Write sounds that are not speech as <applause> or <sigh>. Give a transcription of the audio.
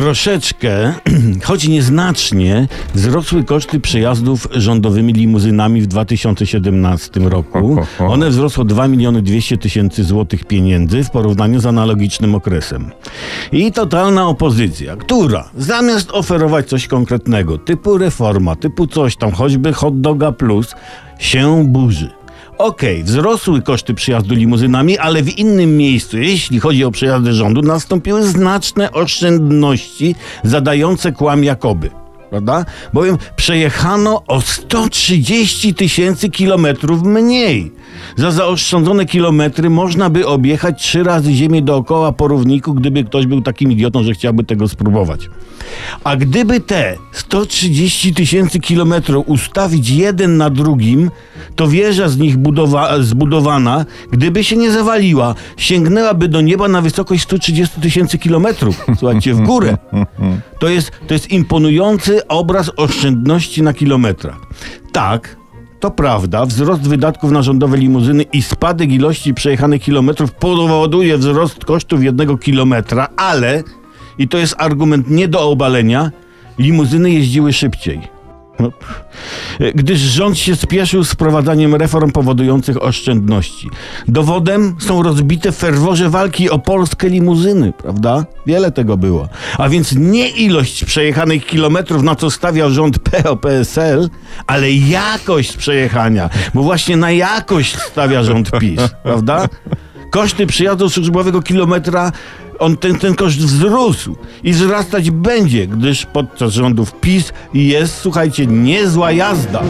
troszeczkę, <clears throat> choć nieznacznie, wzrosły koszty przejazdów rządowymi limuzynami w 2017 roku. One wzrosło 2 miliony 200 tysięcy złotych pieniędzy w porównaniu z analogicznym okresem. I totalna opozycja, która zamiast oferować coś konkretnego, typu reforma, typu coś tam, choćby hot doga plus, się burzy. Okej, wzrosły koszty przyjazdu limuzynami, ale w innym miejscu, jeśli chodzi o przejazdy rządu, nastąpiły znaczne oszczędności zadające kłam jakoby. Prawda? Bowiem przejechano o 130 tysięcy kilometrów mniej. Za zaoszczędzone kilometry można by objechać trzy razy ziemię dookoła po równiku, gdyby ktoś był takim idiotą, że chciałby tego spróbować. A gdyby te 130 tysięcy kilometrów ustawić jeden na drugim, to wieża z nich budowa- zbudowana, gdyby się nie zawaliła, sięgnęłaby do nieba na wysokość 130 tysięcy kilometrów. Słuchajcie, w górę. To jest, to jest imponujący obraz oszczędności na kilometrach. Tak, to prawda, wzrost wydatków na rządowe limuzyny i spadek ilości przejechanych kilometrów powoduje wzrost kosztów jednego kilometra, ale, i to jest argument nie do obalenia, limuzyny jeździły szybciej. No. Gdyż rząd się spieszył z wprowadzaniem reform powodujących oszczędności. Dowodem są rozbite w ferworze walki o polskie limuzyny, prawda? Wiele tego było. A więc nie ilość przejechanych kilometrów, na co stawiał rząd PO-PSL, ale jakość przejechania, bo właśnie na jakość stawia rząd PiS, prawda? Koszty przyjazdu służbowego kilometra, on ten, ten koszt wzrósł i wzrastać będzie, gdyż podczas rządów PiS jest, słuchajcie, niezła jazda.